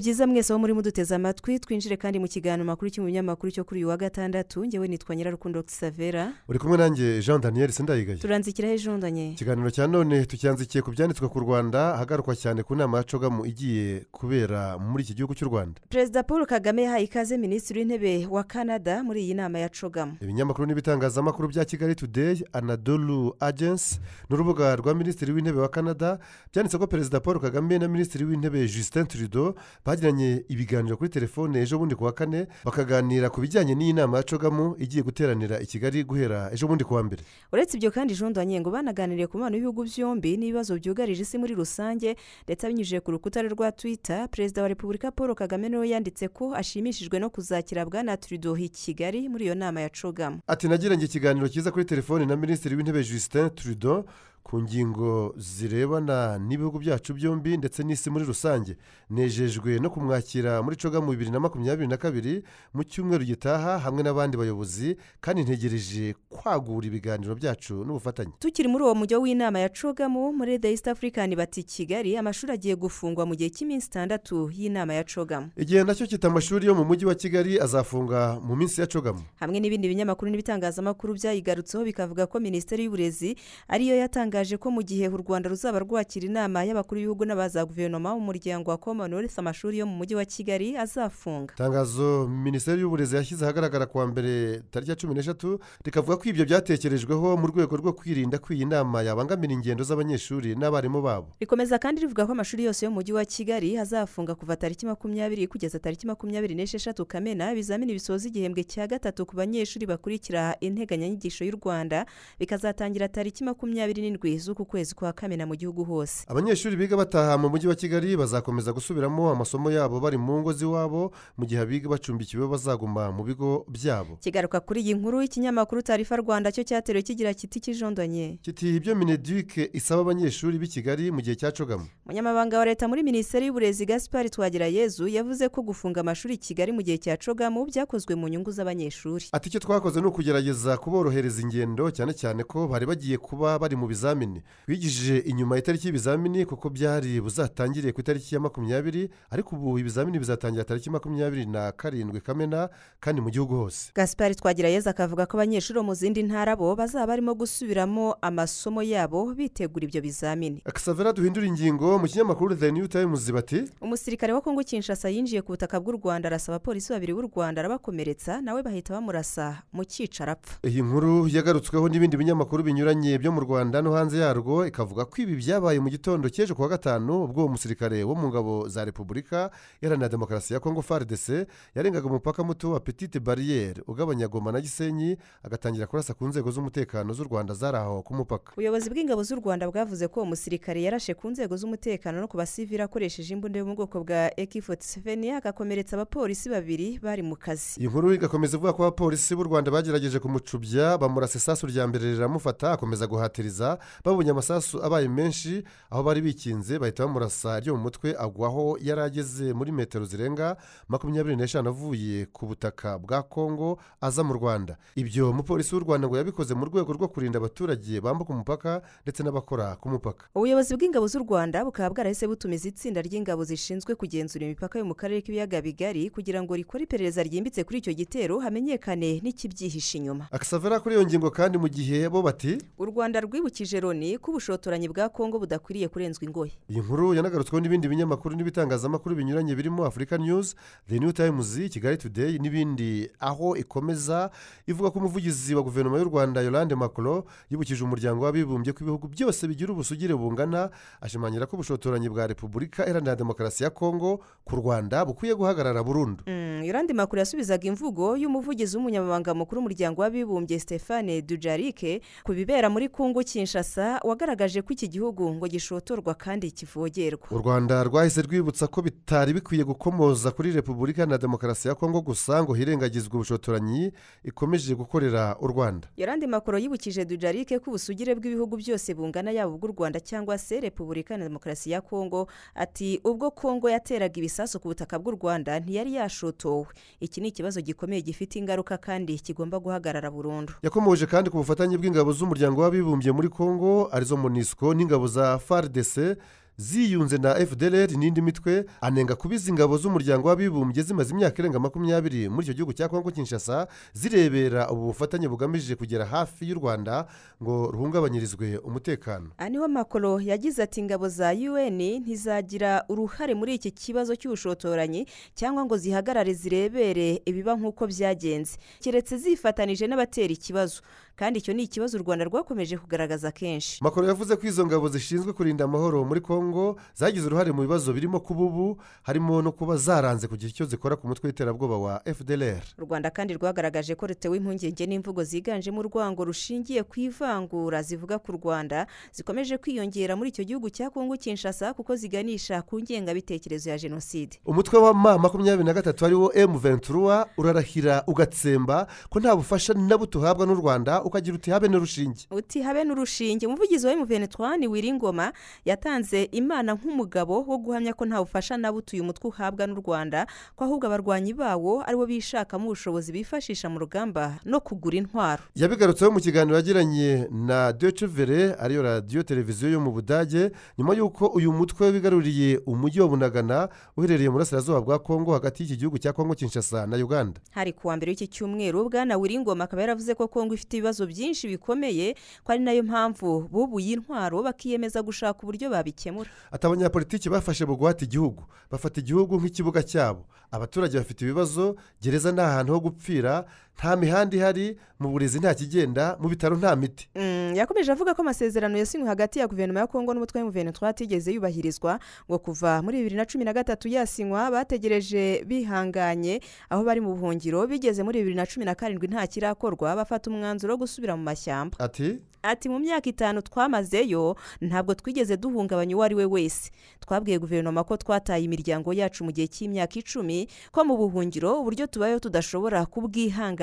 byiza mwese aho muri muduteze amatwi twinjire kandi mu kiganiro makuru cyo mu binyamakuru cyo kuri uyu wa gatandatu ngewe nitwa nyirarukundo savera. Uri kumwe nanjye jean daniel sendayigaye turanzikiraho ejondanye ikiganiro cya none tucyanzikiye ku byanditswe ku rwanda hagarukwa cyane ku nama ya cogamu igiye kubera muri iki gihugu cy'u rwanda. Perezida paul kagame yahaye ikaze minisitiri w'intebe wa canada muri iyi nama ya cogamu. Ibinyamakuru n'ibitangazamakuru bya kigali today anadolu agency ni urubuga rwa minisitiri w'intebe wa canada byanditse ko perezida paul kagame na minisitiri w'intebe justin trudeau bagiranye ibiganiro kuri telefone ejo bundi ku wa kane bakaganira ku bijyanye n'iyi nama ya cogamu igiye guteranira i kigali guhera ejo bundi ku wa mbere. Uretse ibyo kandi jondanye ngo banaganiriye ku mubano w'ibihugu byombi n'ibibazo byugarije isi muri rusange ndetse abinyujije ku rukuta rwa twitter perezida wa repubulika paul kagame ni we yanditse ko ashimishijwe no kuzakira bwana trudeau i kigali muri iyo nama ya cogamu. Ati nagiranye ikiganiro cyiza kuri telefone na minisitiri w'intebe justin trudeau ku ngingo zirebana n'ibihugu byacu byombi ndetse n'isi muri rusange. Nejejwe no kumwakira muri coga mu bibiri na makumyabiri na kabiri mu cyumweru gitaha hamwe n'abandi bayobozi kandi ntegereje kwagura ibiganiro byacu n'ubufatanye. Tukiri muri uwo mujyi w'inama ya cogamu muri the east african bati kigali amashuri agiye gufungwa mu gihe cy'iminsi itandatu y'inama ya cogamu igihe na cyo kita amashuri yo mu mujyi wa kigali azafunga mu minsi ya cogamu hamwe n'ibindi binyamakuru n'ibitangazamakuru byayigarutseho bikavuga ko minisiteri y'uburezi ariyo yatangaje ko mu gihe u rwanda ruzaba rwakira inama y'abakuru b'ibihugu n'abaza guverinoma mu muryango wa commonwealth amashuri yo mu mujyi wa kigali azafunga. Itangazo minisiteri y'uburezi yashyize ahagaragara kuwa mbere tariki ya cumi n'eshatu rikavuga ko ibyo byatekerejweho mu rwego rwo kwirinda ko iyi nama yabangamira ingendo z'abanyeshuri n'abarimu babo. Rikomeza kandi rivuga ko amashuri yose yo mu mujyi wa kigali azafunga kuva tariki makumyabiri kugeza tariki makumyabiri n'esheshatu kamena ibizamini bisoza igihembwe cya gatatu ku banyeshuri bakurikira integanyanyigisho y'u rwanda bikazatangira tariki makumyabiri n'indwi. Z'uku kwezi kwa kamena mu gihugu hose. Abanyeshuri biga bataha mu mujyi wa kigali bazakomeza gusubiramo amasomo yabo bari mu ngo z'iwabo mu gihe abiga bacumbikiwe bazaguma mu bigo byabo. Kigaruka kuri iyi nkuru ikinyamakuru tarifa rwanda cyo cyateruye kigira kiti kijondonye kiti ibyo mineduke isaba abanyeshuri b'i kigali mu gihe cya cogamu umunyamabanga wa leta muri minisiteri y'uburezi gaspari twagirayezu yavuze ko gufunga amashuri i kigali mu gihe cya cogamu byakozwe mu nyungu z'abanyeshuri. Ati icyo twakoze ni ukugerageza kuborohereza ingendo cyane cyane ko bari bagiye kuba bari mu bizamini bigishije inyuma itariki y'ibizamini kuko byari buzatangiriye ku itariki ya makumyabiri ariko ubu ibizamini bizatangira tariki makumyabiri na karindwi kamena kandi mu gihugu hose. Gaspari twagirayezu akavuga ko abanyeshuri bo mu zindi ntara bo bazaba barimo gusubiramo amasomo yabo bitegura ibyo bizamini. Akasavera duhindura ingingo mu kinyamakuru the new times bati umusirikare wa kongo kinshasa yinjiye ku butaka bw'u rwanda arasaba abapolisi babiri b'u rwanda arabakomeretsa nawe bahita bamurasa mu cyica arapfa iyi nkuru yagarutsweho n'ibindi binyamakuru binyuranye byo mu rwanda no hanze yarwo ikavuga ko ibi byabaye mu gitondo cy'ejo kuwa gatanu ubwo uwo musirikare wo mu ngabo za repubulika iharanira demokarasi ya kongo fardc yarengaga umupaka muto wa petite bariyeri ugabanya goma na gisenyi agatangira kurasa ku nzego z'umutekano z'u rwanda zari aho ku mupaka. Ubuyobozi bw'ingabo z'u rwanda bwavuze ko uwo musirikare yarashe ku nzego z'umutekano no ku basivili akoresheje imbunda yo mu bwoko bwa eki foti seveni agakomeretsa abapolisi babiri bari mu kazi. Iyi nkuru igakomeza ivuga ko abapolisi b'u rwanda bagerageje kumucubya bamurasa isasu rya mbere riramufata akomeza guhatiriza babonye amasasu abaye menshi aho bari bikinze bahita bamurasa ryo mu mutwe agwaho yari ageze muri metero zirenga makumyabiri n'eshanu avuye ku butaka bwa kongo aza mu rwanda. Ibyo umupolisi w'u rwanda ngo yabikoze mu rwego rwo kurinda abaturage bambuka umupaka ndetse n'abakora ku mupaka. Ubuyobozi bw'ingabo z'u rwanda bukaba bwarahise butumiza itsinda ry'ingabo zishinzwe kugenzura imipaka yo mu karere k'ibiyaga bigari kugira ngo rikore iperereza ryimbitse kuri icyo gitero hamenyekane n'ikibyihishe inyuma. Akasavera kuri iyo ngingo kandi mu gihe bo bati u rwanda rwibukije loni ko ubushotoranyi bwa kongo budakwiriye kurenzwa ingohe iyi nkuru yanagarutsweho n'ibindi binyamakuru n'ibitangazamakuru binyuranye birimo afurika news the new times kigali today n'ibindi. Aho ikomeza ivuga ko umuvugizi wa guverinoma y'u rwanda yolande macron yibukije umuryango w'abibumbye ko ibihugu byose bigira ubusugire bungana ashimangira ko ubushotoranyi bwa repubulika iharanira demokarasi ya kongo ku rwanda bukwiye guhagarara burundu. Yolande macron yasubizaga imvugo y'umuvugizi w'umunyamabanga mukuru w'umuryango w'abibumbye stephane dujarike ku bibera muri kongo kinshasa. Kinshasa wagaragaje ko iki gihugu ngo gishotorwa kandi kivogerwa. U rwanda rwahise rwibutsa ko bitari bikwiye gukomoza kuri repubulika na demokarasi ya kongo gusa ngo hirengagizwe ubushotoranyi ikomeje gukorera u rwanda. Yorandi makoro yibukije dujarike ko ubusugire bw'ibihugu byose bungana yaba ubw'u rwanda cyangwa se repubulika na demokarasi ya kongo ati ubwo kongo yateraga ibisasu ku butaka bw'u rwanda ntiyari yashotowe. Iki ni ikibazo gikomeye gifite ingaruka kandi kigomba guhagarara burundu. Yakomoje kandi ku bufatanye bw'ingabo z'umuryango w'abibumbye muri kongo ari zo monisco n'ingabo za fardc ziyunze na fdr n'indi mitwe anenga kuba izi ngabo z'umuryango w'abibumbye zimaze imyaka irenga makumyabiri muri icyo gihugu cya kongo kinshasa zirebera ubu bufatanye bugamije kugera hafi y'u rwanda ngo ruhungabanyirizwe umutekano. Aha ni ho makoro yagize ati ingabo za un ntizagira uruhare muri iki kibazo cy'ubushotoranyi cyangwa ngo zihagarare zirebere ibiba nk'uko byagenze. Keretse zifatanije n'abatera ikibazo. Kandi icyo ni ikibazo u rwanda rwakomeje kugaragaza kenshi. Makoro yavuze ko izo ngabo zishinzwe kurinda amahoro muri kongo zagize uruhare mu bibazo birimo kuba ubu harimo no kuba zaranze kugira icyo zikora ku mutwe w'iterabwoba wa fdr u rwanda kandi rwagaragaje ko rutewe impungenge n'imvugo ziganjemo urwango rushingiye ku ivangura zivuga ku rwanda zikomeje kwiyongera muri icyo gihugu cya kongo kinshasa kuko ziganisha ku ngengabitekerezo ya jenoside. Umutwe wa ma makumyabiri na gatatu ari wo emu ventura urarahira ugatsemba ko nta bufasha na buto uhabwa n'u rwanda ukagira uti habe n'urushinge. Uti habe n'urushinge. Umuvugizi wa emuvenetwani wiringoma yatanze imana nk'umugabo wo guhamya ko nta bufasha na buto uyu mutwe uhabwa n'u rwanda ko ahubwo abarwanyi bawo ari bo bishakamo ubushobozi bifashisha mu rugamba no kugura intwaro. Yabigarutseho mu kiganiro yagiranye na vere ariyo radiyo televiziyo yo mu budage nyuma y'uko uyu mutwe wigaruriye umujyi wa bunagana uherereye burasirazuba bwa kongo hagati y'iki gihugu cya kongo kinshasa na uganda. Hari kuwa mbere w'iki cyumweru bwana wiringoma akaba yaravuze ko kongo ifite ibibazo byinshi bikomeye ko ari na yo mpamvu bubuye intwaro bakiyemeza gushaka uburyo babikemura. Ati abanyapolitiki bafashe bugwate igihugu. Bafata igihugu nk'ikibuga cyabo. Abaturage bafite ibibazo gereza ni ahantu ho gupfira nta mihanda ihari mu burezi nta kigenda mu bitaro nta miti. Yakomeje avuga ko amasezerano yasinywe hagati ya guverinoma ya kongo n'umutwe w'umuvenetwa atigeze yubahirizwa ngo kuva muri bibiri na cumi na gatatu yasinywa bategereje bihanganye aho bari mu buhungiro bigeze muri bibiri na cumi na karindwi nta kirakorwa bafata umwanzuro wo gusubira mu mashyamba. Ati? Ati mu myaka itanu twamazeyo ntabwo twigeze duhungabanya uwo ari we wese. Twabwiye guverinoma ko twataye imiryango yacu mu gihe cy'imyaka icumi ko mu buhungiro uburyo tubayeho tudashobora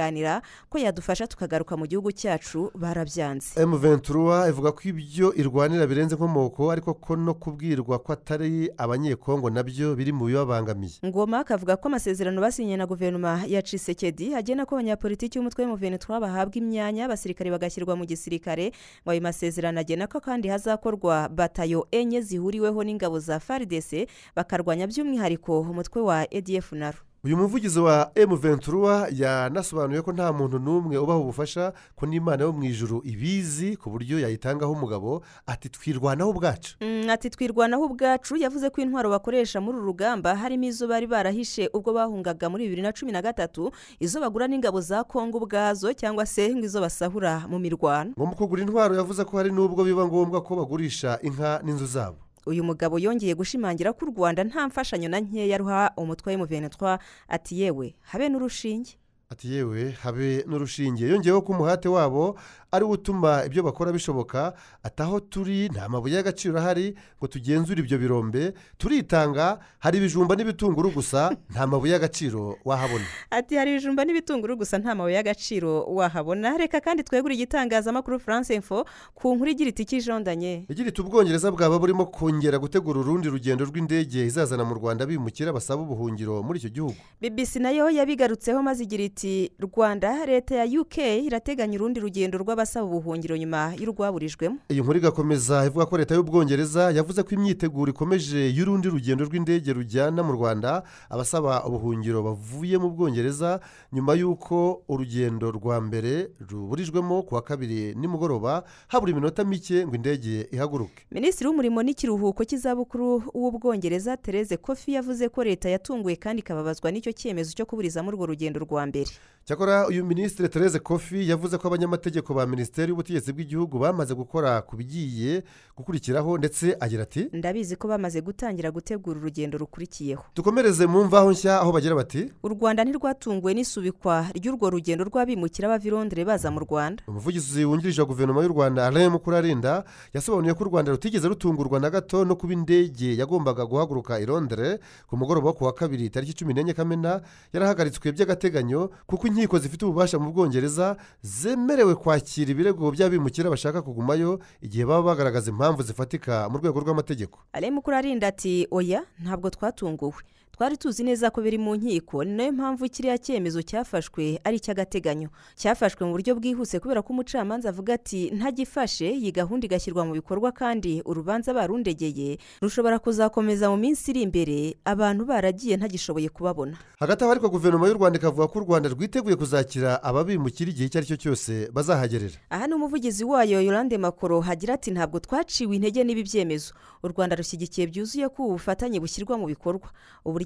kubwihanganira ko yadufasha tukagaruka mu gihugu cyacu barabyanze. Ventura ivuga ko ibyo irwanira birenze inkomoko ariko ko no kubwirwa ko atari abanyekongo na byo biri mu bibabangamiye. Ngoma akavuga ko amasezerano basinye na guverinoma ya cisekedi agena ko abanyapolitiki b'umutwe w'umuvenetwa bahabwa imyanya abasirikare bagashyirwa mu gisirikare. Ngo ayo masezerano agena ko kandi hazakorwa batayo enye zihuriweho n'ingabo za faridese bakarwanya by'umwihariko umutwe wa edf naro uyu muvugizi wa emu ventura yanasobanuye ko nta muntu n'umwe ubaha ubufasha ko n'imana yo mu ijuru ibizi ku buryo yayitangaho umugabo ati twirwanaho ubwacu. Ati twirwanaho ubwacu. Yavuze ko intwaro bakoresha muri uru rugamba harimo izo bari barahishe ubwo bahungaga muri bibiri na cumi na gatatu izo bagura n'ingabo za kongo ubwazo cyangwa se izo basahura mu mirwano. Ngo mu kugura intwaro yavuze ko hari n'ubwo biba ngombwa ko bagurisha inka n'inzu zabo. Uyu mugabo yongeye gushimangira ko u rwanda nta mfashanyo na nkeya ruha umutwe w'umuvenetwa ati yewe habe n'urushinge. Ati yewe habe n'urushinge. Yongeyeho ko umuhate wabo ari wo utuma ibyo bakora bishoboka ati aho turi nta mabuye y'agaciro ahari ngo tugenzure ibyo birombe. Turitanga hari ibijumba n'ibitunguru gusa nta mabuye y'agaciro wahabona. Ati hari ibijumba n'ibitunguru gusa nta mabuye y'agaciro wahabona. Reka kandi twegure igitangazamakuru france info ku nkuru igira iti ikijondanye igira iti ubwongereza bwaba burimo kongera gutegura urundi rugendo rw'indege izazana mu rwanda bimukira basaba ubuhungiro muri icyo gihugu. Bbc na yo yabigarutseho maze igira iti rwanda leta ya uk irateganya urundi rugendo rw'abasaba ubuhungiro nyuma y'urwaburijwemo. Iyi nkuru igakomeza ivuga ko leta y'ubwongereza yavuze ko imyiteguro ikomeje y'urundi rugendo rw'indege rujyana mu rwanda abasaba ubuhungiro bavuye mu bwongereza nyuma y'uko urugendo rwa mbere ruburijwemo ku wa kabiri nimugoroba habura iminota mike ngo indege ihaguruke. Minisitiri w'umurimo n'ikiruhuko cy'izabukuru w'ubwongereza tereze kofi yavuze ko leta yatunguwe kandi ikababazwa n'icyo cyemezo cyo kuburizamo urwo rugendo rwa mbere. Mbere cyakora uyu minisitiri Therese kofi yavuze ko abanyamategeko ba minisiteri y'ubutegetsi bw'igihugu bamaze gukora ku bigiye gukurikiraho ndetse agira ati ndabizi ko bamaze gutangira gutegura urugendo rukurikiyeho. Dukomereze mu mvaho nshya aho bagira bati u rwanda ntirwatunguwe n'isubikwa ry'urwo rugendo rw'abimukira bava i Londres baza mu rwanda. Umuvugizi wungirije wa guverinoma y'u rwanda alain mukurarinda yasobanuye ko u rwanda rutigeze rutungurwa na gato no kuba indege yagombaga guhaguruka i Londres ku mugoroba wo ku wa kabiri tariki cumi n'enye kamena yarahagaritswe by'agateganyo kuko inkiko zifite ububasha mu bwongereza zemerewe kwakira ibirego by'abimukira bashaka kugumayo igihe baba bagaragaza impamvu zifatika mu rwego rw'amategeko. Areba mukuru arinda ati oya ntabwo twatunguwe. Twari tuzi neza ko biri mu nkiko ni na yo mpamvu kiriya cyemezo cyafashwe ari icy'agateganyo. Cyafashwe mu buryo bwihuse kubera ko umucamanza avuga ati ntagifashe iyi gahunda igashyirwa mu bikorwa kandi urubanza barundegeye rushobora kuzakomeza mu minsi iri imbere abantu baragiye ntagishoboye kubabona. Hagati aho ariko guverinoma y'u rwanda ikavuga ko u rwanda rwiteguye kuzakira ababimukira igihe icyo ari cyo cyose bazahagerera. Aha ni umuvugizi wayo yorande makoro hagira ati ntabwo twaciwe intege n'ibi byemezo. U rwanda rushyigikiye byuzuye ko ubu bufatanye bushyirwa mu bikorwa.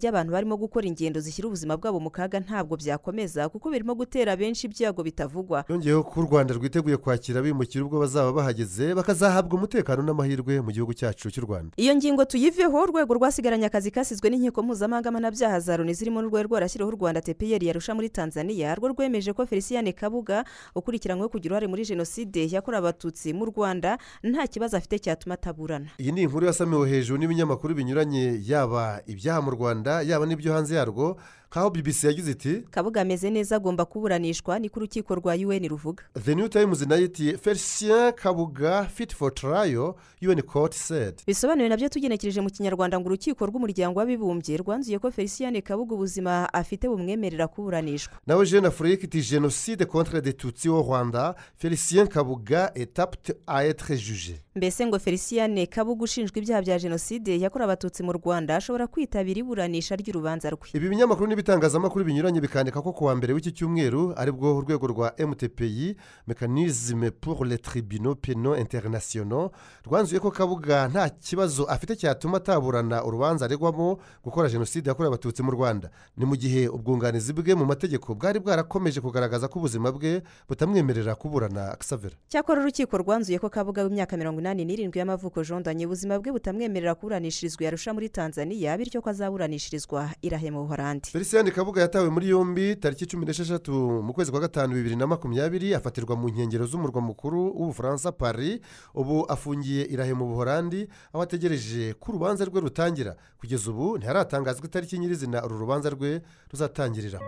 Uburyo abantu barimo gukora ingendo zishyira ubuzima bwabo mu kaga ntabwo byakomeza kuko birimo gutera benshi ibyago bitavugwa. Yongeyeho ko u rwanda rwiteguye kwakira abimukira ubwo bazaba bahageze bakazahabwa umutekano n'amahirwe mu gihugu cyacu cy'u rwanda. Iyo ngingo tuyiveho urwego rwasigaranye akazi kasizwe n'inkiko mpuzamahanga mpanabyaha za loni zirimo n'urwego rwarashyiriweho u rwanda tepiyeri yarusha muri tanzania. Rwo rwemeje ko felicien kabuga ukurikiranyweho kugira uruhare muri jenoside yakorewe abatutsi mu rwanda nta kibazo afite cyatuma ataburana. Iyi ni inkuru yasamiwe hejuru n'ibinyamakuru binyuranye yaba ibyaha mu rwanda yaba n'ibyo hanze yarwo nk'aho bbc yagize iti kabuga ameze neza agomba kuburanishwa niko urukiko rwa un ruvuga. The new times na yo iti felicien kabuga fit for trial un court said. Bisobanuye na byo tugenekereje mu kinyarwanda ngo urukiko rw'umuryango w'abibumbye rwanzuye ko felicien kabuga ubuzima afite bumwemerera kuburanishwa. Nawe jeune afurika iti jenoside contre de tutsi au rwanda felicien kabuga etapte a etre juge mbese ngo felicien kabuga ushinjwa ibyaha bya jenoside yakorewe abatutsi mu rwanda ashobora kwitabira iburanisha ry'urubanza rwe. Ibi binyamakuru n'ibitangazamakuru binyuranye bikandika ko kuwa mbere w'iki cyumweru ari bwo urwego rwa mtpi mekanizme pour les tribunaux penaux internationaux rwanzuye ko kabuga nta kibazo afite cyatuma ataburana urubanza aregwamo gukora jenoside yakorewe abatutsi mu rwanda. Ni mu gihe ubwunganizi bwe mu mategeko bwari bwarakomeje kugaragaza ko ubuzima bwe butamwemerera kuburana savera cyakora urukiko rwanzuye ko kabuga w'imyaka mirongo inani n'irindwi y'amavuko jondanye ubuzima bwe butamwemerera kuburanishirizwa yarusha muri tanzania bityo ko azaburanishirizwa irahe mu buhorandi felicien kabuga yatawe muri yombi tariki cumi n'esheshatu mu kwezi kwa gatanu bibiri na makumyabiri afatirwa mu nkengero z'umurwa mukuru w'ubufaransa paris. Ubu afungiye irahe mu buhorandi aho ategereje ko urubanza rwe rutangira. Kugeza ubu ntiharatangazwa itariki nyirizina uru rubanza rwe ruzatangirira.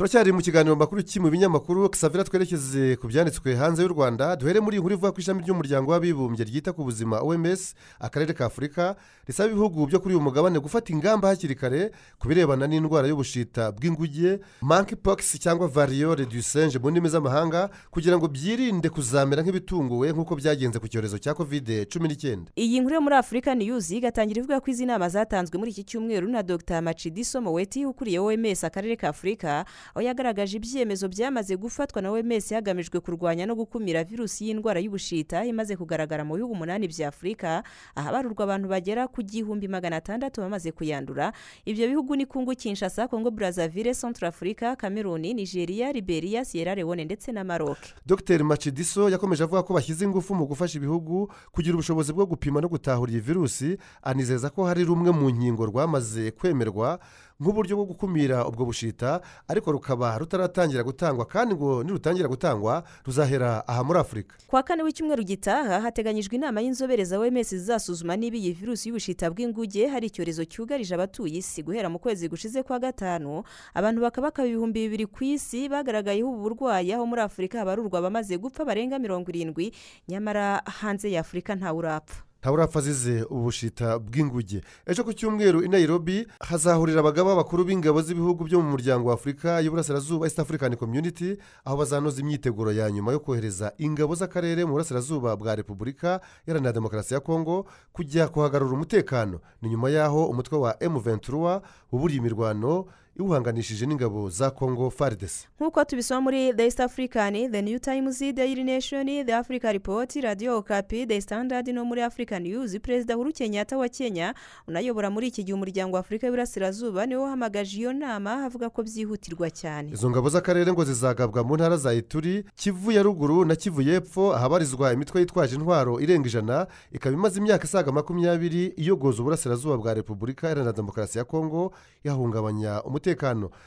Turacyari mu kiganiro makuru ki mu binyamakuru savira twerekeze ku byanditswe hanze y'u rwanda duhere muri iyi nkuru ivuga ko ishami ry'umuryango w'abibumbye ryita ku buzima oms akarere ka afurika risaba ibihugu byo kuri uyu mugabane gufata ingamba hakiri kare ku birebana n'indwara y'ubushita bw'inguge monkeypox cyangwa variyore du singe mu ndimi z'amahanga kugira ngo byirinde kuzamera nk'ibitunguwe nk'uko byagenze ku cyorezo cya kovide cumi n'icyenda. Iyi nkuru yo muri afurika niyuzi igatangira ivuga ko izi nama zatanzwe muri iki cyumweru na dr. Macidiso moweti ukuriye oms akarere ka afurika aho yagaragaje ibyemezo byamaze gufatwa na oms hagamijwe kurwanya no gukumira virusi y'indwara y'ubushita imaze kugaragara mu bihugu umunani bya afurika ahabarurwa abantu bagera ku gihumbi magana atandatu bamaze kuyandura. Ibyo bihugu ni kungu kinshasa kongo burazavire centre afurika kameruni nigeria liberia sierra leone ndetse na maroc. Dr macidiso yakomeje avuga ko bashyize ingufu mu gufasha ibihugu kugira ubushobozi bwo gupima no gutahura iyi virusi anizeza ko hari rumwe mu nkingo rwamaze kwemerwa nk'uburyo bwo gukumira ubwo bushita ariko rukaba rutaratangira gutangwa kandi ngo nirutangira gutangwa ruzahera aha muri afurika kwa kane w'icyumweru gitaha hateganyijwe inama y'inzobere za oms zizasuzuma niba iyi virusi y'ubushita bw'inguge hari icyorezo cyugarije abatuye isi. Guhera mu kwezi gushize kwa gatanu abantu bakaba bakaba ibihumbi bibiri ku isi bagaragayeho ubu burwayi aho muri afurika habarurwa abamaze gupfa barenga mirongo irindwi nyamara hanze ya afurika ntawe urapfa ntaburapfa azize ubushita bw'inguge. Ejo ku cyumweru i nairobi hazahurira abagaba bakuru b'ingabo z'ibihugu byo mu muryango wa afurika y'uburasirazuba east african community aho bazanoza imyiteguro ya nyuma yo kohereza ingabo z'akarere mu burasirazuba bwa repubulika iharanira demokarasi ya kongo kujya kuhagarura umutekano. Ni nyuma y'aho umutwe wa emu ventura wuburiye imirwano iwuhanganishije n'ingabo za kongo faridesi nk'uko tubisoma muri the east african the new times the daily nation the africa report radio okapi the standard no muri african news perezida huru kenyatta wa kenya unayobora muri iki gihe umuryango wa afurika y'uburasirazuba ni we wahamagaje iyo nama avuga ko byihutirwa cyane. Izo ngabo z'akarere ngo zizagabwa mu ntara za ituri kivu ya ruguru na kivu y'epfo ahabarizwa imitwe yitwaje intwaro irenga ijana ikaba imaze imyaka isaga makumyabiri iyogoza uburasirazuba bwa repubulika iharanira demokarasi ya kongo yahungabanya umutekano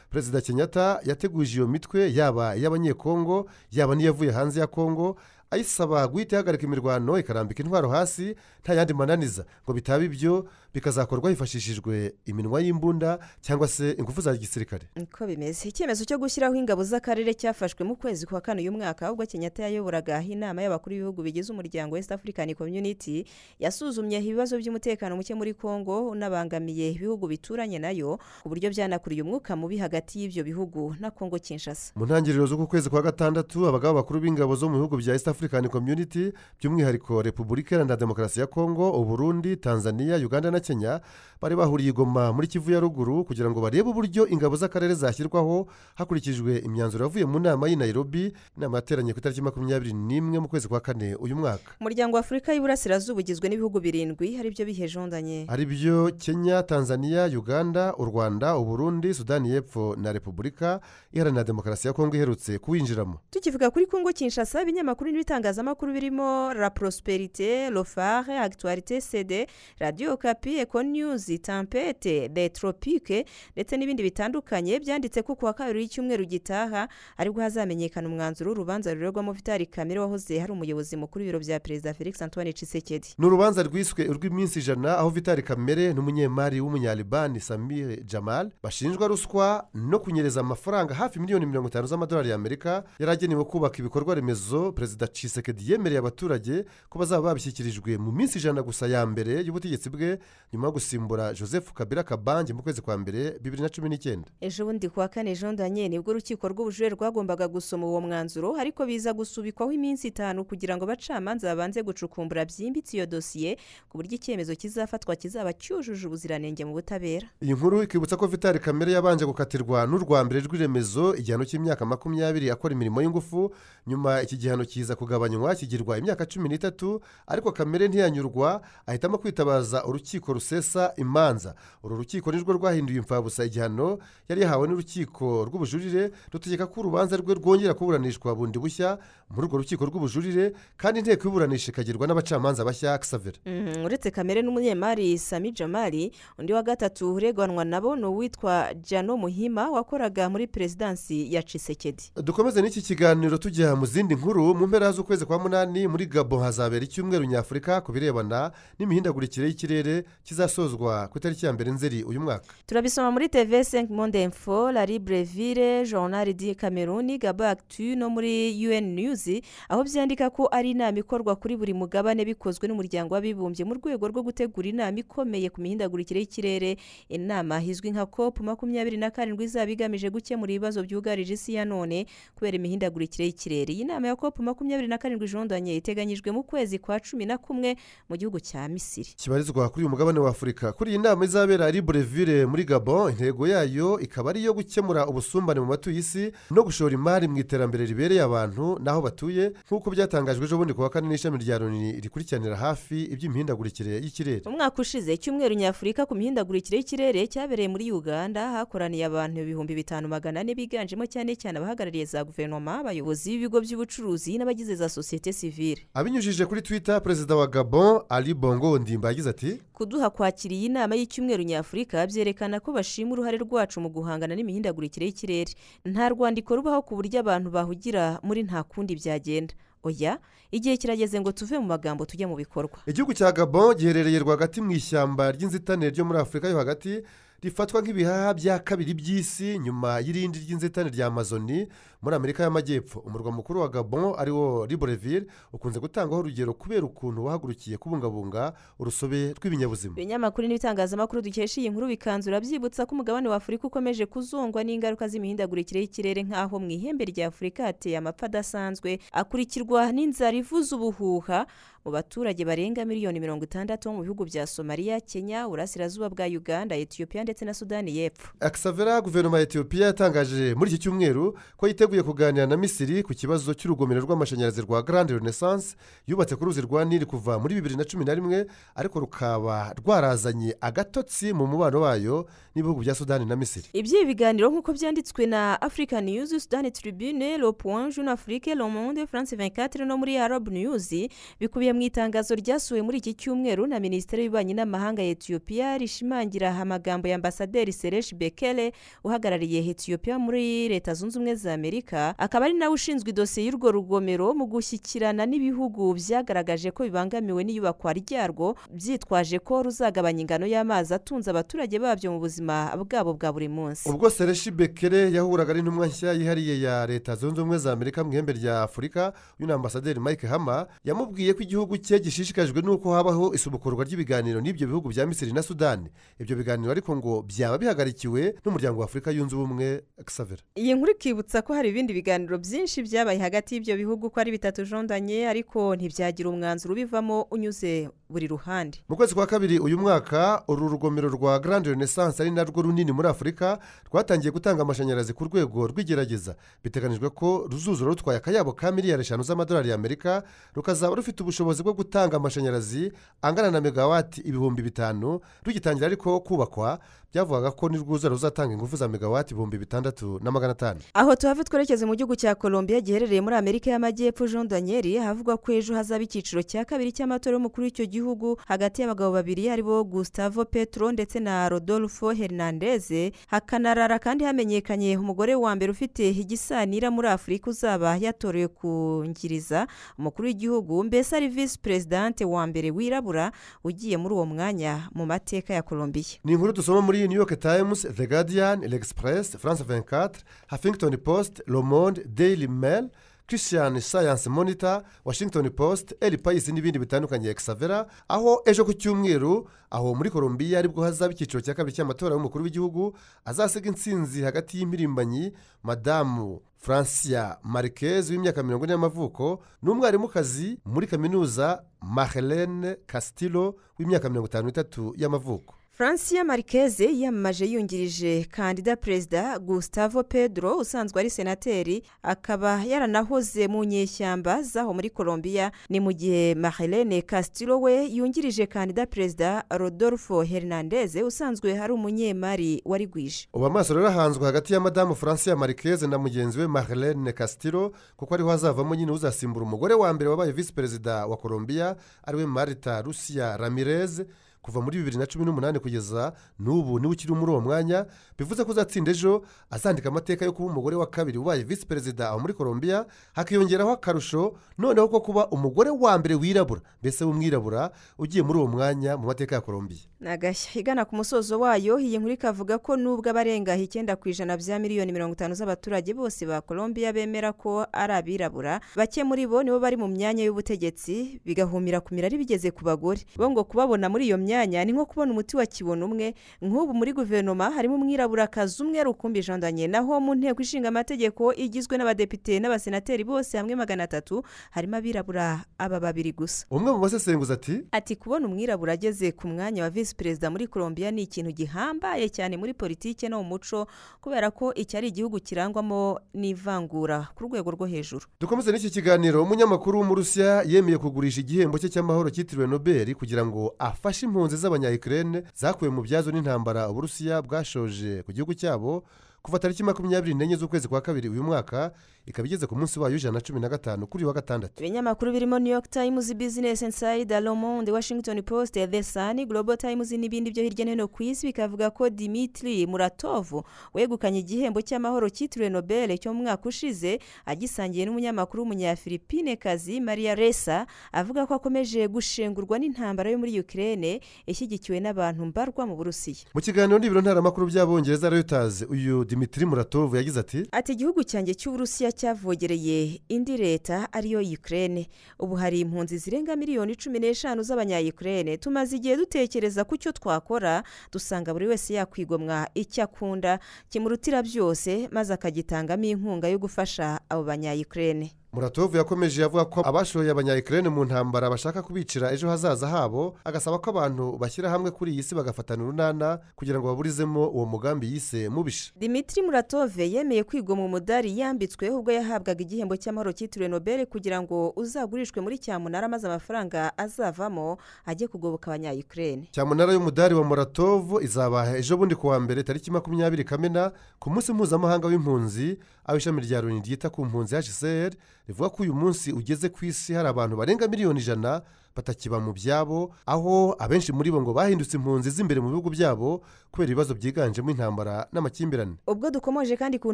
perezida kenyatta yateguje iyo mitwe yaba iy'abanyekongo yaba n'iyavuye hanze ya kongo. Ayisaba guhita ihagarika imirwano ikarambika intwaro hasi nta yandi mananiza. Ngo bitaba ibyo bikazakorwa hifashishijwe iminwa y'imbunda cyangwa se ingufu za gisirikare. Uko bimeze. Icyemezo cyo gushyiraho ingabo z'akarere cyafashwe mu kwezi kwa kane uyu mwaka ahubwo kenyatta yayoboraga inama y'abakuru b'ibihugu bigize umuryango west african community yasuzumye ibibazo by'umutekano muke muri congo unabangamiye ibihugu bituranye na yo ku buryo byanakuriye umwuka mubi hagati y'ibyo bihugu na congo kinshasa. Mu ntangiriro z'uku kwezi kwa gatandatu abagabo bakuru b'ingabo zo mu bihugu bya east african community by'umwihariko repubulika iharanira demokarasi ya kongo uburundi tanzania uganda na kenya bari bahuriye i goma muri kivu ya ruguru kugira ngo barebe uburyo ingabo z'akarere zashyirwaho hakurikijwe imyanzuro yavuye mu nama y'i nairobi inama yateranye ku itariki makumyabiri n'imwe mu kwezi kwa kane uyu mwaka. Umuryango wa afurika y'uburasirazuba ugizwe n'ibihugu birindwi hari byo bihejondanye. Ari byo kenya tanzania uganda u rwanda uburundi sudani y'epfo na repubulika iharanira demokarasi ya kongo iherutse kuwinjiramo. Tukivuga kuri kongo kinshasa ibinyamakuru n'ibitangazamakuru birimo la prosperite lofare actualité cd radio kapi eco news tempete the tropique ndetse n'ibindi bitandukanye byanditse ko kuwa kabiri w'icyumweru gitaha ari bwo hazamenyekana umwanzuro w'urubanza rurerwamo vitali kamere wahoze hari umuyobozi mukuru w'ibiro bya perezida felix antoine cisekedi ni urubanza rwiswe urw'iminsi ijana aho vitali kamere n'umunyemari w'umunyalibani samir jamal bashinjwa ruswa no kunyereza amafaranga hafi miliyoni mirongo itanu z'amadolari y'amerika yari agenewe kubaka ibikorwa remezo perezida cisekedi yemereye abaturage ko bazaba babishyikirijwe mu minsi ijana gusa ya mbere y'ubutegetsi bwe nyuma yo gusimbura joseph kabila kabange mu kwezi kwa mbere bibiri na cumi n'icyenda. Ejo bundi kuwa kane jean daniel ni bwo urukiko rw'ubujurire rwagombaga gusoma uwo mwanzuro ariko biza gusubikwaho iminsi itanu kugira ngo abacamanza babanze gucukumbura byimbitse iyo dosiye ku buryo icyemezo kizafatwa kizaba cyujuje ubuziranenge mu butabera. Iyi nkuru ikibutsa ko vitali kamere yabanje gukatirwa n'urwa mbere rw'iremezo igihano cy'imyaka makumyabiri akora imirimo y'ingufu nyuma iki gihano kiza kugabanywa kigirwa imyaka cumi n'itatu ariko kamere ntiyanyurwa ahitamo kwitabaza urukiko rusesa imanza uru rukiko nirwo rwahinduye imfabusa igihano yari yahawe n'urukiko rw'ubujurire rutegeka ko urubanza rwe rwongera kuburanishwa bundi bushya muri urwo rukiko rw'ubujurire kandi inteko y'iburanisha ikagirwa n'abacamanza bashya kisavera Mhm, uretse kamere n'umunyemari sami jamali undi wa gatatu uregwanwa nabo ni uwitwa jano muhima wakoraga muri perezidansi ya cisekedi dukomeze n'iki kiganiro tujya mu zindi nkuru mu mpera z'ukwezi kwa munani muri gabo hazabera icyumweru nyafurika ku birebana n'imihindagurikire y'ikirere kizasozwa ku itariki ya mbere nzeri uyu mwaka. Turabisoma muri tv 5 monde info la libreville journal di cameroon gaba actu no muri un news aho byandika ko ari inama ikorwa kuri buri mugabane bikozwe n'umuryango w'abibumbye mu rwego rwo gutegura inama ikomeye ku mihindagurikire y'ikirere. Inama izwi nka cop makumyabiri na karindwi izaba igamije gukemura ibibazo byugarije isi ya none kubera imihindagurikire y'ikirere. Iyi nama ya cop makumyabiri na karindwi jondanye iteganyijwe mu kwezi kwa cumi na kumwe mu gihugu cya misiri. Kibarizwa kuri uyu mugabane wa afurika. Kuri iyi nama izabera ari burevire muri gabo intego yayo ikaba ari iyo gukemura ubusumbane mu batuye isi no gushora imari mu iterambere ribereye abantu n'aho batuye. Nk'uko byatangajwe ejo bundi ku wa kane n'ishami rya loni rikurikiranira hafi iby'imihindagurikire y'ikirere. Umwaka ushize icyumweru nyafurika ku mihindagurikire y'ikirere cyabereye muri uganda. Hakoraniye abantu ibihumbi bitanu magana ane biganjemo cyane cyane abahagarariye za guverinoma abayobozi b'ibigo by'ubucuruzi n'abagize za sosiyete sivile abinyujije kuri twitter perezida wa gabon ali bongo ndimba yagize ati kuduha kwakira iyi nama y'icyumweru nyafurika byerekana ko bashima uruhare rwacu mu guhangana n'imihindagurikire y'ikirere. Nta rwandiko rubaho ku buryo abantu bahugira muri nta kundi byagenda. Oya igihe kirageze ngo tuve mu magambo tujye mu bikorwa. Igihugu cya gabon giherereye rwagati mu ishyamba ry'inzitane ryo muri afurika yo hagati rifatwa nk'ibihaha bya kabiri by'isi nyuma y'irindi ry'inzitane rya amazoni muri amerika y'amajyepfo. Umurwa mukuru wa gabon ari wo libreville ukunze gutangwaho urugero kubera ukuntu wahagurukiye kubungabunga urusobe rw'ibinyabuzima. Ibinyamakuru n'ibitangazamakuru dukesha iyi nkuru bikanzura byibutsa ko umugabane wa afurika ukomeje kuzungwa n'ingaruka z'imihindagurikire y'ikirere nk'aho mu ihembe rya afurika hateye amapfa adasanzwe akurikirwa n'inzara ivuza ubuhuha mu baturage barenga miliyoni mirongo itandatu bo mu bihugu bya somaliya kenya uburasirazuba bwa uganda etiyopiya ndetse na sudani y'epfo. Akisavera guverinoma ya etiyopiya yatangaje muri iki cyumweru ko yiteguye kuganira na misiri ku kibazo cy'urugomero rw'amashanyarazi rwa garande renaissance yubatse ku ruzi rwa nili kuva muri bibiri na cumi na rimwe ariko rukaba rwarazanye agatotsi mu mubano wayo n'ibihugu bya sudani na misiri. Iby'ibi biganiro nk'uko byanditswe na africa news sudani tribune le point jeune afrique le monde france 24 no muri arab news bikubiye mu itangazo ryasuwe muri iki cyumweru na minisiteri y'ububanyi n'amahanga ya etiyopiya rishimangira amagambo ya ambasaderi sereshi bekele uhagarariye etiyopiya muri leta zunze ubumwe za amerika akaba ari nawe ushinzwe idosiye y'urwo rugomero mu gushyikirana n'ibihugu byagaragaje ko bibangamiwe n'iyubakwa ryarwo byitwaje ko ruzagabanya ingano y'amazi atunze abaturage babyo mu buzima bwabo bwa buri munsi. Ubwo sereshi bekere yahuraga n'intumwa nshya yihariye ya leta zunze ubumwe za amerika mu ihembe rya afurika uyu ni ambasaderi mike hama yamubwiye ko igihugu cye gishishikajwe n'uko habaho isubukurwa ry'ibiganiro n'ibyo bihugu bya misiri na sudani ibyo biganiro ariko ngo byaba bihagarikiwe n'umuryango wa afurika yunze ubumwe xavera iyi nkuru ikibutsa ko hari ibindi biganiro byinshi byabaye hagati y'ibyo bihugu ko ari bitatu jondanye ariko ntibyagira umwanzuro ubivamo unyuze buri ruhande. Mu kwezi kwa kabiri uyu mwaka uru rugomero rwa garande renaissance ari narwo runini muri afurika rwatangiye gutanga amashanyarazi ku rwego rw'igerageza. Biteganijwe ko ruzuzura rutwaye akayabo ka miliyari eshanu z'amadolari y'amerika rukazaba rufite ubushobozi bwo gutanga amashanyarazi angana na megawati ibihumbi bitanu rugitangira ariko kubakwa byavugaga ko nirwuza ruzatanga ingufu za megawati ibihumbi bitandatu na magana atanu. Aho tuhave twerekeze mu gihugu cya colombia giherereye muri amerika y'amajyepfo jean daniel havugwa ko ejo hazaba icyiciro cya kabiri cy'amatora y'umukuru w'icyo gihugu. Hagati y'abagabo babiri ari bo gustavo petro ndetse na rodolfo hernandez hakanarara kandi hamenyekanye umugore wa mbere ufite igisanira muri afurika uzaba yatorewe kungiriza umukuru w'igihugu. Mbese ari visi perezidante wa mbere wirabura ugiye muri uwo mwanya mu mateka ya colombia. Ni inkuru dusoma muri new york times the guardian l'express france 24 huffington post le monde daily mail christian science monitor washington post el payisi n'ibindi bitandukanye. Exavera aho ejo ku cyumweru aho muri colombia ari bwo hazaba icyiciro cya kabiri cy'amatora y'umukuru w'igihugu azasiga intsinzi hagati y'impirimbanyi madamu francia marquez w'imyaka mirongo ine y'amavuko n'umwarimukazi muri kaminuza mahelene castillo w'imyaka mirongo itanu n'itatu y'amavuko. Francia marqueze yiyamamaje yungirije kandida perezida gustavo pedro usanzwe ari senateri akaba yaranahoze mu nyeshyamba z'aho muri colombia. Ni mu gihe mahelene castillo we yungirije kandida perezida rodolfo hernandez usanzwe ari umunyemari warigwije ubu amaso rero ahanzwe hagati ya madamu francia marquez na mugenzi we mahelene castillo kuko ariho hazavamo nyine uzasimbura umugore wa mbere wabaye visi perezida wa colombia ari we marita rusiya ramirez. Kuva muri bibiri na cumi n'umunani kugeza n'ubu ni we ukiri muri uwo mwanya bivuze ko uzatsinda ejo. Azandika amateka yo kuba umugore wa kabiri ubaye visi perezida aho muri colombia hakiyongeraho akarusho noneho ko kuba umugore wa mbere wirabura. Mbese w'umwirabura ugiye muri uwo mwanya mu mateka ya colombia. Agashya. Igana ku musozo wayo iyi nkuru ikavuga ko nubwo abarenga icyenda ku ijana bya miliyoni mirongo itanu z'abaturage bose ba colombia bemera ko ari abirabura bake muri bo nibo bari mu myanya y'ubutegetsi bigahumira kumira ari bigeze ku bagore. Bo ngo kubabona muri iyo myanya ni nko kubona umuti wa kibona umwe. Nk'ubu muri guverinoma harimo umwiraburakazi umwe rukumbi jandanye naho mu nteko ishinga amategeko igizwe n'abadepite n'abasenateri bose hamwe magana atatu harimo abirabura aba babiri gusa. Umwe mu basesenguzi ati ati kubona umwirabura ageze ku mwanya wa visi perezida muri colombia ni ikintu gihambaye cyane muri politiki no mu muco kubera ko iki ari igihugu kirangwamo n'ivangura ku rwego rwo hejuru. Dukomeze n'iki kiganiro. Umunyamakuru w'umurusiya yemeye kugurisha igihembo cye cy'amahoro cyitiriwe nobel kugira ngo afashe impunzi z'abanyayikirere zakuwe mu byazo n'intambara uburusiya bwashoje ku gihugu cyabo kuva tariki makumyabiri n'enye z'ukwezi kwa kabiri uyu mwaka ikaba igeze ku munsi wayo ijana na cumi na gatanu kuri wa gatandatu. Ibinyamakuru birimo new york times business inside le monde washington post the sun global times n'ibindi byo hirya no hino ku isi bikavuga ko dimitri muratovu wegukanye igihembo cy'amahoro cyitiriwe nobel cyo mu mwaka ushize agisangiye n'umunyamakuru w'umunyafilipine kazi maria resa avuga ko akomeje gushengurwa n'intambara yo muri ukraine ishyigikiwe n'abantu mbarwa mu burusiya. Mu kiganiro n'ibiro ntaramakuru by'abongereza reuters uyu dimitiri muratovu yagize ati ati igihugu cyanjye cy'uburusiya cyavogereye indi leta ariyo ukraine. Ubu hari impunzi zirenga miliyoni cumi n'eshanu z'abanyayukurene tumaze igihe dutekereza ku cyo twakora dusanga buri wese yakwigomwa icyo akunda. Kimurutira byose maze akagitangamo inkunga yo gufasha abo banyayukurene muratovu yakomeje avuga ko abashoye abanyayikirere mu ntambara bashaka kubicira ejo hazaza habo agasaba ko abantu bashyira hamwe kuri iyi si bagafatana urunana kugira ngo baburizemo uwo mugambi yise mubisha. Dimitiri muratove yemeye kwigoma umudari yambitswe ubwo yahabwaga igihembo cy'amahoro cyitiriwe nobel kugira ngo uzagurishwe muri cyamunara maze amafaranga azavamo ajye kugoboka abanyayukurene cyamunara y'umudari wa muratovu izabaha ejo bundi ku wa mbere tariki makumyabiri kamena ku munsi mpuzamahanga w'impunzi aho ishami rya loni ryita ku mpunzi hcr rivuga ko uyu munsi ugeze ku isi hari abantu barenga miliyoni ijana batakiba mu byabo aho abenshi muri bo ngo bahindutse impunzi z'imbere mu bihugu byabo kubera ibibazo byiganjemo intambara n'amakimbirane. Ubwo dukomoje kandi ku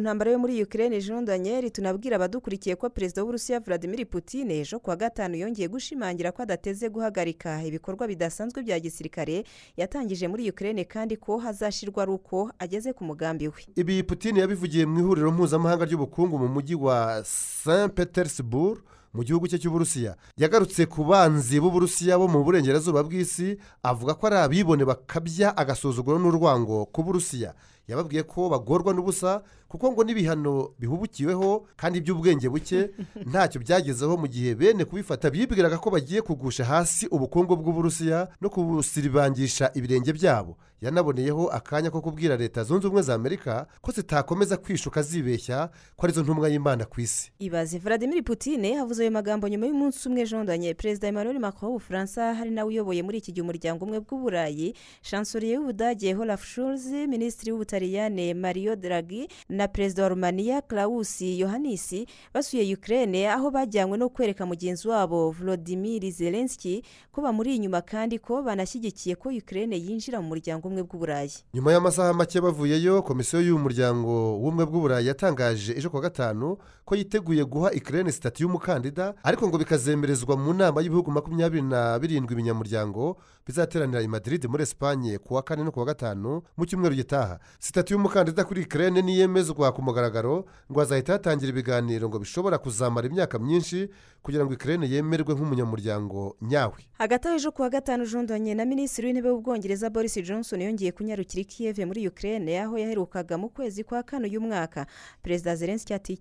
ntambara yo muri jean daniel tunabwira abadukurikiye ko perezida w'uburusiya vladimir putin ejo kuwa gatanu yongeye gushimangira ko adateze guhagarika ibikorwa bidasanzwe bya gisirikare yatangije muri ukraine kandi ko hazashyirwa ari uko ageze ku mugambi we. Ibi putin yabivugiye mu ihuriro mpuzamahanga ry'ubukungu mu mujyi wa saint petersburg mu gihugu cye cy'uburusiya. Yagarutse ku banzi b'uburusiya bo mu burengerazuba bw'isi avuga ko ari abibone bakabya agasuzuguro n'urwango ku burusiya. Yababwiye ko bagorwa n'ubusa kuko ngo n'ibihano bihubukiweho kandi iby'ubwenge buke ntacyo byagezeho mu gihe bene kubifata bibwiraga ko bagiye kugusha hasi ubukungu bw'uburusiya no kubusiribangisha ibirenge byabo. Yanaboneyeho akanya ko kubwira leta zunze ubumwe za amerika ko zitakomeza kwishuka zibeshya ko ari zo ntumwa y'imana ku isi. Ibaze vladimir putin havuze ayo magambo nyuma y'umunsi umwe jean daniel perezida emmanuel macron w'ubufaransa hari nawe uyoboye muri iki gihe umuryango umwe bw'uburayi. Chancelier w'ubudage olaf scholz minisitiri w'ubutaliyane mario draghi na perezida wa rumaniya claus yohannis basuye ukraine aho bajyanywe no kwereka mugenzi wabo volodimir zelensky ko bamuri inyuma kandi ko banashyigikiye ko ukraine yinjira mu muryango umwe bw'uburayi. Nyuma y'amasaha make bavuyeyo komisiyo y'uyu muryango w'ubumwe bw'uburayi yatangaje ejo kuwa gatanu ko yiteguye guha ikirere sitati y'umukandida ariko ngo bikazemerezwa mu nama y'ibihugu makumyabiri na birindwi binyamuryango bizateranira i Madrid muri esipanye ku wa kane no ku wa gatanu mu cyumweru gitaha. Sitati y'umukandida kuri ikirere niyemezwa ku mugaragaro ngo hazahita hatangira ibiganiro ngo bishobora kuzamara imyaka myinshi kugira ngo ikirere yemerwe nk'umunyamuryango nyawe. Hagati aho ejo ku wa gatanu jondonye na minisitiri w'intebe w'ubwongereza boris johnson yongeye kunyarukira ikiyeve muri ukraine aho yaherukaga mu kwezi kwa kane uyu mwaka. Perezida zelenski ati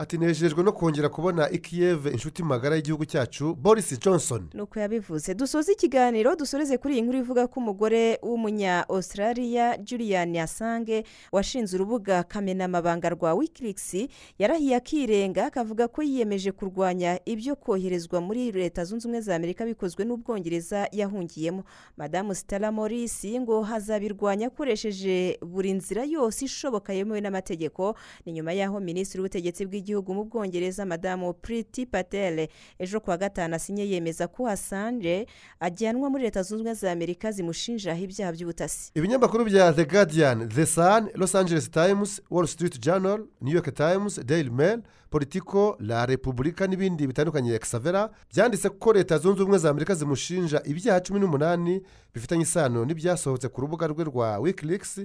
ati nejejwe no kongera kubona ikiyeve inshuti magara y'igihugu cyacu boris johnson. Nuko yabivuze. Dusoze ikiganiro dusoreze kuri iyi nkuru ivuga ko umugore w'umunya australia julian yasange washinze urubuga kamenamabanga rwa wikileaks yarahiye akirenga akavuga ko yiyemeje kurwanya ibyo koherezwa muri leta zunze ubumwe za amerika bikozwe n'ubwongereza yahungiyemo. Madamu sitara morisi ngo hazabirwanya akoresheje buri nzira yose ishoboka yemewe n'amategeko. Ni nyuma y'aho minisitiri w'ubutegetsi bw'igihugu w'igihugu mu bwongereza madamu priti patel. Ejo kuwa gatanu asinye yemeza ko hasanje ajyanwa muri leta zunze ubumwe za amerika zimushinjaho ibyaha by'ubutasi. Ibinyamakuru bya the guardian the sun los angeles times wall street journal new york times daily mail politiko la repubulika n'ibindi bitandukanye. Exavera byanditse ko leta zunze ubumwe za amerika zimushinja ibyaha cumi n'umunani bifitanye isano n'ibyasohotse ku rubuga rwe rwa wikileaks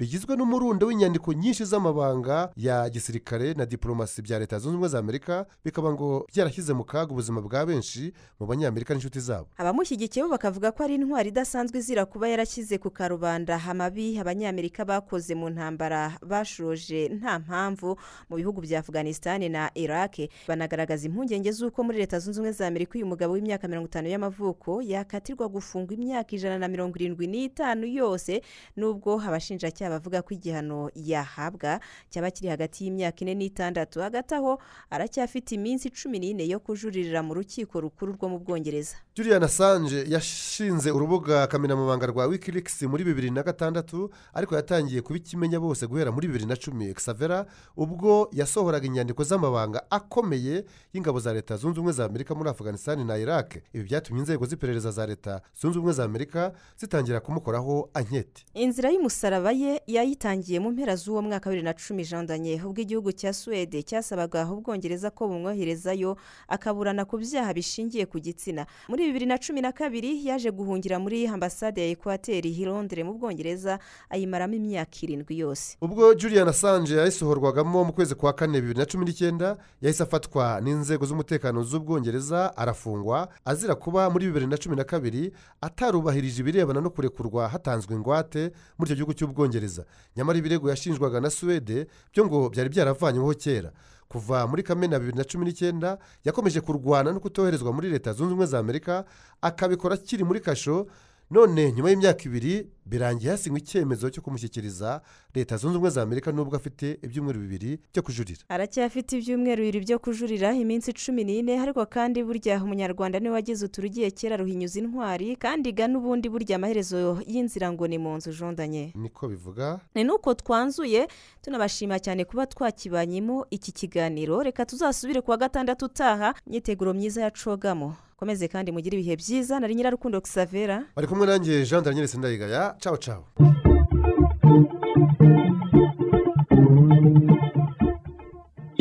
bigizwe n'umurundo w'inyandiko nyinshi z'amabanga ya gisirikare na diporomasi bya leta zunze ubumwe za amerika bikaba ngo byarashyize mu kaga ubuzima bwa benshi mu banyamerika n'inshuti zabo. Abamushyigikiye bo bakavuga ko ari intwari idasanzwe izira kuba yarashyize ku karubanda amabi abanyamerika bakoze mu ntambara bashoje nta mpamvu mu bihugu bya afganisitani na iraq. Banagaragaza impungenge z'uko muri leta zunze ubumwe za amerika uyu mugabo w'imyaka mirongo itanu y'amavuko yakatirwa gufungwa imyaka ijana na mirongo irindwi n'itanu yose n'ubwo abashinjacyaha bavuga ko igihano yahabwa cyaba kiri hagati y'imyaka ine n'itandatu. Hagati aho aracyafite iminsi cumi n'ine yo kujuririra mu rukiko rukuru rwo mu bwongereza. Julian assange yashinze urubuga kamenamabanga rwa wikileaks muri bibiri na gatandatu ariko yatangiye kubikimenya bose guhera muri bibiri na cumi. Exavera ubwo yasohoraga inyandiko z'amabanga akomeye y'ingabo za leta zunze ubumwe za amerika muri afganisitani na iraq. Ibi byatumye inzego z'iperereza za leta zunze ubumwe za amerika zitangira kumukoraho anketi. Inzira y'umusaraba ye yayitangiye mu mpera z'uwo mwaka wa bibiri na cumi jandanye. Ubwo igihugu cya suwede cyasabaga ubwongereza ko bumwoherezayo akaburana ku byaha bishingiye ku gitsina. Muri bibiri na cumi na kabiri yaje guhungira muri ambasade ya ekwateri i londres mu bwongereza ayimaramo imyaka irindwi yose. Ubwo julian assange yayisohorwagamo mu kwezi kwa kane bibiri na cumi n'icyenda yahise afatwa n'inzego z'umutekano z'ubwongereza arafungwa azira kuba muri bibiri na cumi na kabiri atarubahirije ibirebana no kurekurwa hatanzwe ingwate muri icyo gihugu cy'ubwongereza. Nyamara ibirego yashinjwaga na suwede byo ngo byari byaravanyweho kera. Kuva muri kamena bibiri na cumi n'icyenda yakomeje kurwana no kutoherezwa muri leta zunze ubumwe za amerika akabikora akiri muri kasho none nyuma y'imyaka ibiri birangiye hasinywe icyemezo cyo kumushyikiriza leta zunze ubumwe za amerika nubwo afite ibyumweru bibiri byo kujurira. Aracyafite ibyumweru bibiri byo kujurira iminsi cumi n'ine ariko kandi burya umunyarwanda ni we wagize uturugiye kera ruhinyuza intwari kandi ga n'ubundi burya amaherezo y'inzira ngo ni mu nzu jondanye niko bivuga. Ni nuko twanzuye tunabashima cyane kuba twakibanyemo iki kiganiro. Reka tuzasubire ku wa gatandatu utaha imyiteguro myiza ya cogamo. Komeze kandi mugire ibihe byiza. Nari nyirarukundo xavera bari kumwe nanjye jean daniel sindayigaya. Cawo cawo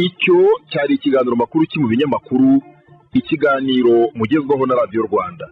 icyo cyari ikiganiro makuru cyo mu binyamakuru? Ikiganiro mugezwaho na radiyo rwanda.